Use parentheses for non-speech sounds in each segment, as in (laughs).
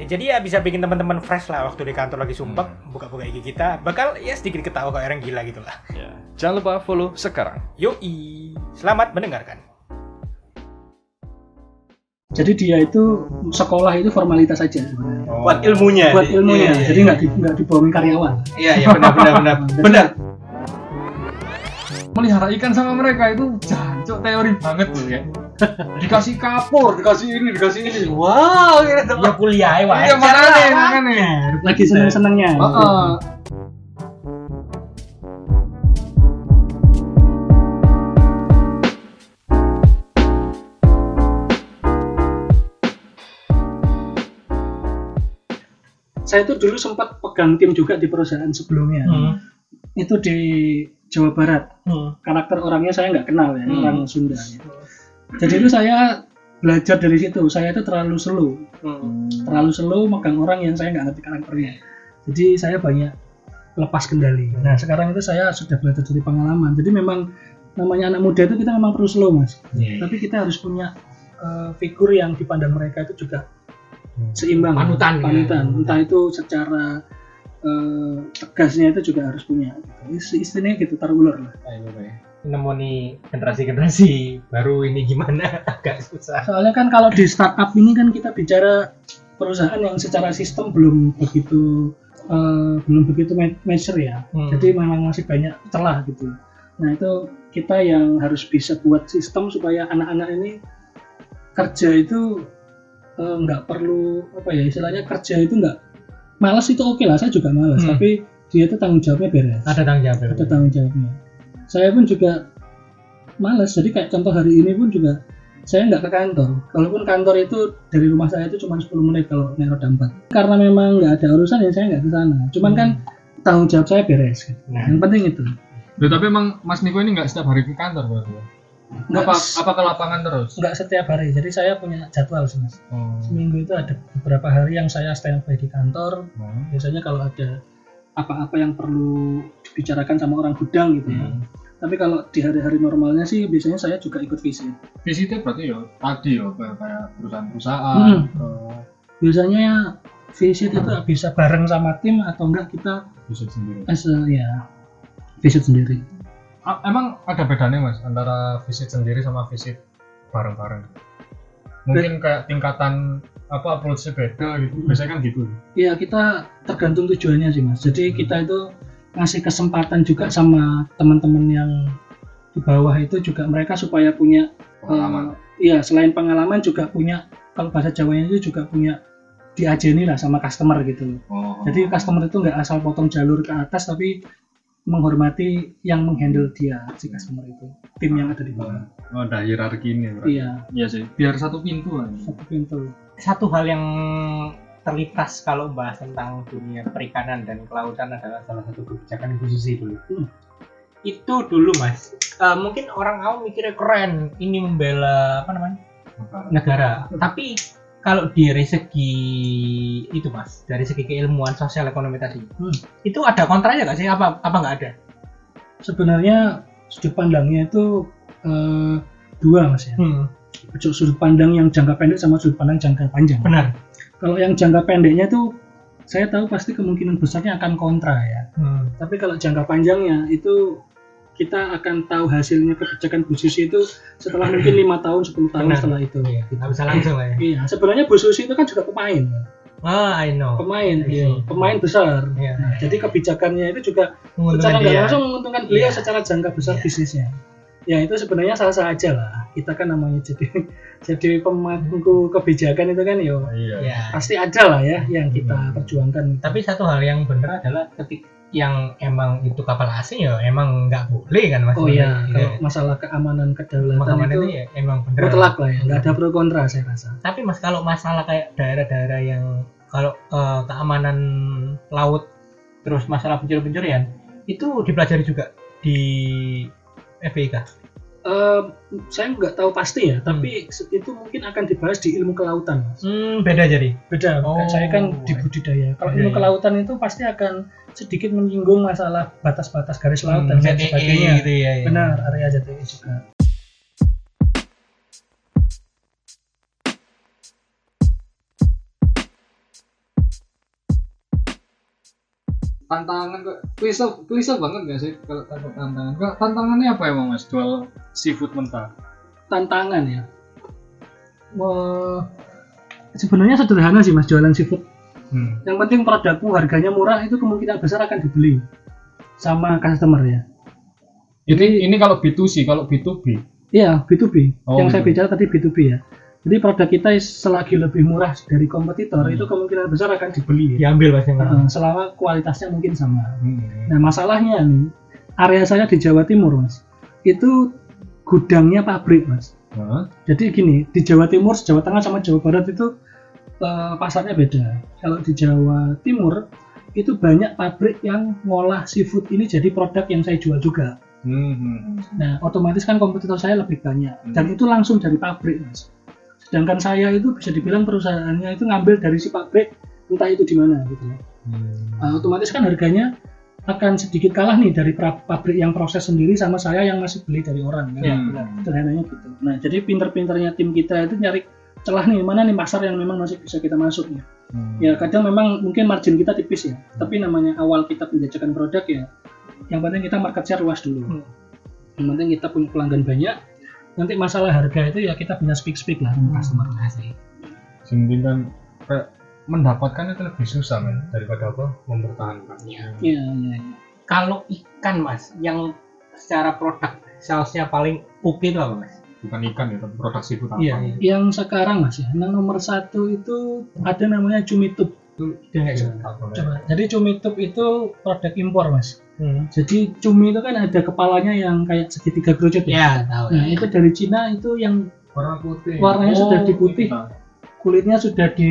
Ya, jadi ya bisa bikin teman-teman fresh lah waktu di kantor lagi sumpah Hmm. buka-buka IG kita bakal ya sedikit ketawa kayak orang gila gitu lah. Ya. Jangan lupa follow sekarang. Yoi, selamat mendengarkan. Jadi dia itu sekolah itu formalitas saja sebenarnya. Buat ilmunya. Buat ilmunya, Iya, jadi iya. nggak di, nggak dibohongin karyawan. Iya, iya benar benar benar. (laughs) Benar. melihara ikan sama mereka itu jancuk teori banget tuh ya dikasih kapur dikasih ini dikasih ini wow Ya kuliah ya, iya makanya makanya Lagi seneng-senengnya. Heeh. Saya itu dulu sempat pegang tim juga di perusahaan sebelumnya. Hmm. Itu di Jawa Barat. Hmm. Karakter orangnya saya nggak kenal ya, Hmm. orang Sunda. ya. Jadi itu saya belajar dari situ. Saya itu terlalu slow, Hmm. terlalu slow megang orang yang saya nggak ngerti karakternya. Jadi saya banyak lepas kendali. Nah sekarang itu saya sudah belajar dari pengalaman. Jadi memang namanya anak muda itu kita memang perlu slow mas. Iya. Tapi kita harus punya uh, figur yang dipandang mereka itu juga seimbang. Panutan, ya. Panutan. Entah itu secara uh, tegasnya itu juga harus punya. Gitu. Is- Istilahnya gitu taruh ulur lah. Nemoni generasi-generasi baru ini gimana (laughs) agak susah. Soalnya kan kalau di startup ini kan kita bicara perusahaan yang secara sistem belum begitu uh, belum begitu mature ya. Hmm. Jadi memang masih banyak celah gitu. Nah itu kita yang harus bisa buat sistem supaya anak-anak ini kerja itu nggak perlu apa ya istilahnya kerja itu nggak malas itu oke lah saya juga malas Hmm. tapi dia itu tanggung jawabnya beres Ada tanggung jawab. ada tanggung jawabnya saya pun juga malas jadi kayak contoh hari ini pun juga saya nggak ke kantor. Kalaupun kantor itu dari rumah saya itu cuma 10 menit kalau naik roda 4 karena memang nggak ada urusan ya saya nggak ke sana. Cuman kan tanggung jawab saya beres gitu. Nah. yang penting itu. Loh, tapi emang Mas Niko ini nggak setiap hari ke kantor berarti nggak apa apa ke lapangan terus? Nggak setiap hari. Jadi saya punya jadwal sih mas. Oh. seminggu itu ada beberapa hari yang saya standby di kantor. Hmm. biasanya kalau ada apa-apa yang perlu dibicarakan sama orang gudang gitu ya. Hmm. tapi kalau di hari-hari normalnya sih biasanya saya juga ikut visit. Visitnya berarti ya tadi ya kayak kayak perusahaan-perusahaan Hmm. ke biasanya visit itu bisa bareng sama tim atau enggak kita visit sendiri. as a, ya visit sendiri. A- emang ada bedanya mas antara visit sendiri sama visit bareng-bareng? Mungkin kayak tingkatan apa approach-nya beda gitu biasanya kan gitu. Ya kita tergantung tujuannya sih mas. Jadi kita itu ngasih kesempatan juga sama teman-teman yang di bawah itu juga mereka supaya punya pengalaman. eh, iya selain pengalaman juga punya kalau bahasa Jawanya itu juga punya diajeni lah sama customer gitu oh. jadi customer itu nggak asal potong jalur ke atas tapi menghormati yang menghandle dia si customer itu tim yang ada di bawah. Oh, ada hierarki ini berarti iya. Iya sih. Biar satu pintu lah. Satu pintu. Satu hal yang terlintas kalau bahas tentang dunia perikanan dan kelautan adalah salah satu kebijakan Bu Susi dulu. Hmm. Itu dulu mas. Eh, mungkin orang awam mikirnya keren, ini membela apa namanya negara. Tapi kalau dari segi itu mas, dari segi keilmuan sosial ekonomi tadi, Hmm. itu ada kontranya nggak sih? Apa apa nggak ada? sebenarnya sudut pandangnya itu eh, dua mas ya Hmm, sudut pandang yang jangka pendek sama sudut pandang jangka panjang benar. Kalau yang jangka pendeknya tuh saya tahu pasti kemungkinan besarnya akan kontra ya Hmm. tapi kalau jangka panjangnya itu kita akan tahu hasilnya kebijakan Bu Susi itu setelah mungkin lima tahun 10 tahun Benar. setelah itu Iya, nggak bisa langsung ya. iya sebenarnya Bu Susi itu kan juga pemain Ah, I know. pemain iya Iya. pemain besar Iya. Nah, jadi kebijakannya itu juga secara nggak langsung menguntungkan beliau Iya. secara jangka besar Iya. bisnisnya. Ya itu sebenarnya sah-sah aja lah. Kita kan namanya jadi (laughs) jadi pemangku kebijakan itu kan yo iya Ya. pasti ada lah ya yang kita Hmm. perjuangkan. Tapi satu hal yang benar adalah ketik yang emang itu kapal asing ya emang nggak boleh kan mas? Oh iya, kalau masalah keamanan kedaulatan itu itu ya emang benar. mutlak lah ya, nggak ada pro kontra saya rasa. Tapi mas kalau masalah kayak daerah-daerah yang kalau eh, keamanan laut terus masalah pencurian-pencurian itu dipelajari juga di FBK. Saya nggak tahu pasti ya, tapi itu mungkin akan dibahas di ilmu kelautan. Mas. Hmm, beda jadi. Beda, Oh, saya kan di budidaya. Kalau ilmu budidaya. kelautan itu pasti akan sedikit menyinggung masalah batas-batas garis laut dan lain ZTE sebagainya. gitu ya. ya. Benar, area ZTE juga. Tantangan kok klise klise banget gak sih kalau tanpa tantangan Kak, tantangannya apa emang mas jual seafood mentah Tantangan ya. Wah, sebenarnya sederhana sih mas jualan seafood. hmm. Yang penting produkku harganya murah itu kemungkinan besar akan dibeli sama customer ya. ini ini kalau B2C kalau B2B Iya, B2B. Oh, yang saya bicara tadi B2B ya. Jadi produk kita selagi lebih murah dari kompetitor Hmm. itu kemungkinan besar akan dibeli. Diambil mas yang Eh, selama kualitasnya mungkin sama. hmm. Nah masalahnya nih, area saya di Jawa Timur mas, itu gudangnya pabrik mas. Hah? Jadi gini, di Jawa Timur, Jawa Tengah sama Jawa Barat itu eh, pasarnya beda. Kalau di Jawa Timur itu banyak pabrik yang ngolah seafood ini jadi produk yang saya jual juga. Hmm, hmm. Nah, otomatis kan kompetitor saya lebih banyak Hmm. dan itu langsung dari pabrik, Mas. Sedangkan saya itu bisa dibilang perusahaannya itu ngambil dari si pabrik entah itu di mana gitu loh. Hmm. Nah, otomatis kan harganya akan sedikit kalah nih dari pabrik yang proses sendiri sama saya yang masih beli dari orang kan. Sederhananya gitu. Nah, jadi pinter-pinternya tim kita itu nyari celah nih mana nih pasar yang memang masih bisa kita masuk ya. Hmm. Ya kadang memang mungkin margin kita tipis ya, tapi namanya awal kita penjajakan produk ya, yang penting kita market share luas dulu. Hmm. Yang penting kita punya pelanggan banyak. Nanti masalah harga itu ya kita punya speak speak lah sama customer. Jadi kan kayak mendapatkan itu lebih susah men daripada apa mempertahankan Iya. Iya iya. iya. Kalau ikan mas, yang secara produk salesnya paling oke itu apa mas? bukan ikan ya tapi produk seafood apa Iya, iya. Yang sekarang mas ya, yang nomor satu itu ada namanya Cumitub. Dia nggak gitu. Coba. Jadi Cumitub itu produk impor mas. Hmm. Jadi cumi itu kan ada kepalanya yang kayak segitiga kerucut ya. Ya tahu. Nah itu dari Cina itu yang warna putih Warnanya sudah diputih. iya. kulitnya sudah di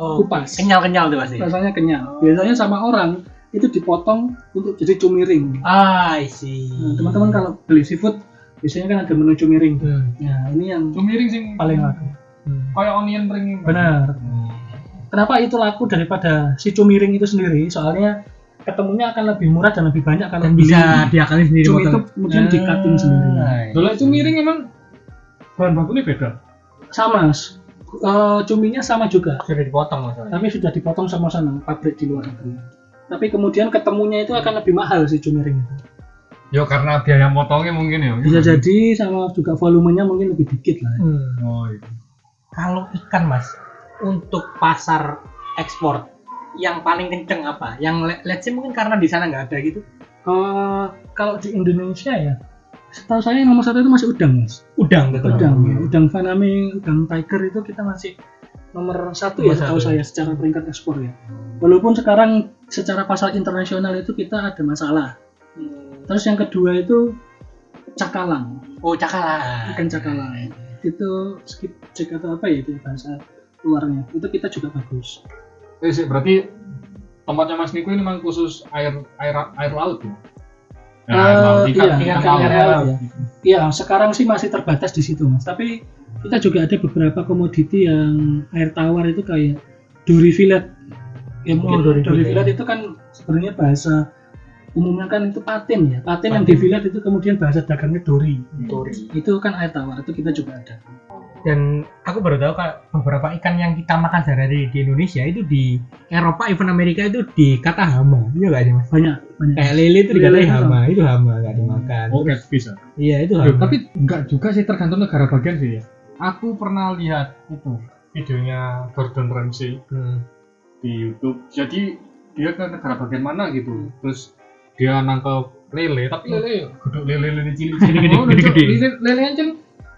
Oh, kupas. kenyal-kenyal tuh pasti. rasanya kenyal. Biasanya sama orang itu dipotong untuk jadi cumi ring. Ah, I see. Nah, teman-teman kalau beli seafood biasanya kan ada menu cumi ring. Hmm. Nah, ini yang cumiring sing paling laku. Hmm. kayak onion ring Benar. Kenapa itu laku daripada si cumi ring itu sendiri? Soalnya ketemunya akan lebih murah dan lebih banyak kalau Dan beli bisa diakalin sendiri cumi itu kemudian di cutting sendiri. Ah, Kalau cumiring emang bahan bakunya beda Sama, Mas. Eh, cuminya sama juga, Sudah dipotong tapi sudah dipotong sama sana pabrik di luar negeri. Tapi kemudian ketemunya itu akan lebih mahal si cumi ring itu. ya karena biaya motongnya mungkin ya Bisa jadi sama juga volumenya mungkin lebih dikit lah. ya. Hmm. oh iya Kalau ikan mas, untuk pasar ekspor yang paling kenceng apa? Yang le- let's say mungkin karena di sana nggak ada gitu. Eh, kalau di Indonesia ya, setahu saya yang nomor satu itu masih udang mas. Udang betul. Udang, ya. udang faname, udang tiger itu kita masih nomor satu ya setahu saya secara peringkat ekspor ya. Walaupun sekarang secara pasar internasional itu kita ada masalah. Terus yang kedua itu cakalang, Oh cakalang. ikan cakalang. Itu skip cek atau apa ya itu bahasa luarnya. Itu kita juga bagus. Eh sih berarti tempatnya Mas Niko ini memang khusus air air air laut ya air laut ikan iya, ikan ikan laut air laut ya. Iya, sekarang sih masih terbatas di situ, Mas. Tapi kita juga ada beberapa komoditi yang air tawar itu kayak duri fillet. Ya mungkin Oh, duri duri, fillet. fillet itu kan sebenarnya bahasa umumnya kan itu patin ya. Patin, yang Patin. di fillet itu kemudian bahasa dagangnya duri. Duri. Itu kan air tawar, itu kita juga ada. Dan aku baru tahu kak beberapa ikan yang kita makan sehari-hari di Indonesia itu di Eropa, even Amerika itu dikata hama. Iya nggak sih mas? Banyak, banyak. Kayak lele itu dikatain itu hama, itu hama nggak dimakan. oh catfish ya Iya itu hama. tapi enggak juga sih tergantung negara bagian sih ya aku pernah lihat itu videonya Gordon Ramsay Hmm. di YouTube jadi dia ke negara bagian mana gitu terus dia nangkep lele tapi lele guduk lele lele cilik Oh, lucu. gede-gede. lele lele ancen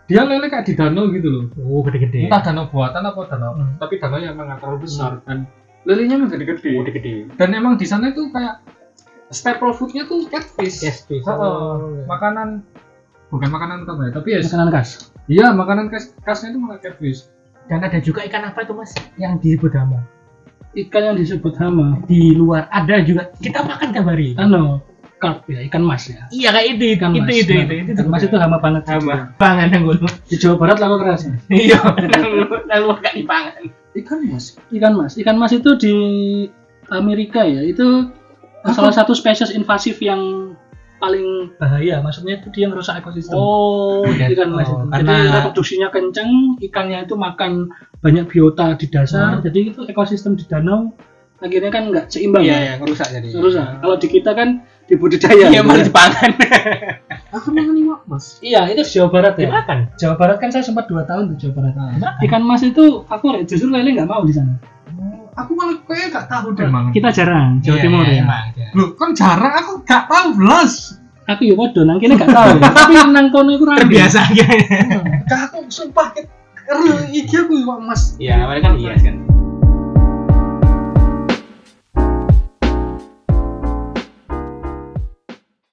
dia lele kayak di danau gitu loh Oh gede-gede. entah danau buatan apa danau Hmm. tapi danau yang memang terlalu besar dan lelenya memang gede-gede Oh gede. dan emang di sana itu kayak staple foodnya tuh catfish Yes, fish. Heeh. Oh, iya. makanan bukan makanan utama ya tapi ya Makanan khas. iya makanan khas khasnya itu malah catfish Dan ada juga ikan apa itu mas yang disebut hama? Ikan yang disebut hama. Di luar ada juga. Kita makan tiap hari. Ano, carp ya ikan mas ya. Iya kayak itu, ikan itu, mas. itu, itu, itu, ikan mas itu hama banget sama pangan yang gue di Jawa Barat laku keras ya. iya lalu lalu gak dipangan. Ikan mas ikan mas. Ikan mas itu di Amerika ya itu salah satu spesies invasif yang paling bahaya. Maksudnya itu dia ngerusak ekosistem. Oh ikan mas itu. jadi karena reproduksinya kenceng ikannya itu makan banyak biota di dasar. Hmm. jadi itu ekosistem di danau akhirnya kan nggak seimbang iya ya? iya ngerusak jadi. Rusak kalau di kita kan dibudidaya iya gitu malah ya. dipangan Aku makan iwak mas. iya itu Jawa Barat ya dimakan Jawa Barat kan saya sempat dua tahun di Jawa Barat Dimakan. ikan mas itu favorit justru lele nggak mau di sana Aku malah kayaknya gak tahu deh mangan. kita jarang Jawa Iya, Timur iya, ya emang, iya. Loh, kan jarang aku gak tahu belas. aku ya podo nang kene gak tahu tapi nang kono iku rame terbiasa aja Kak aku sumpah iki aku iwak mas. iya awalnya kan iya kan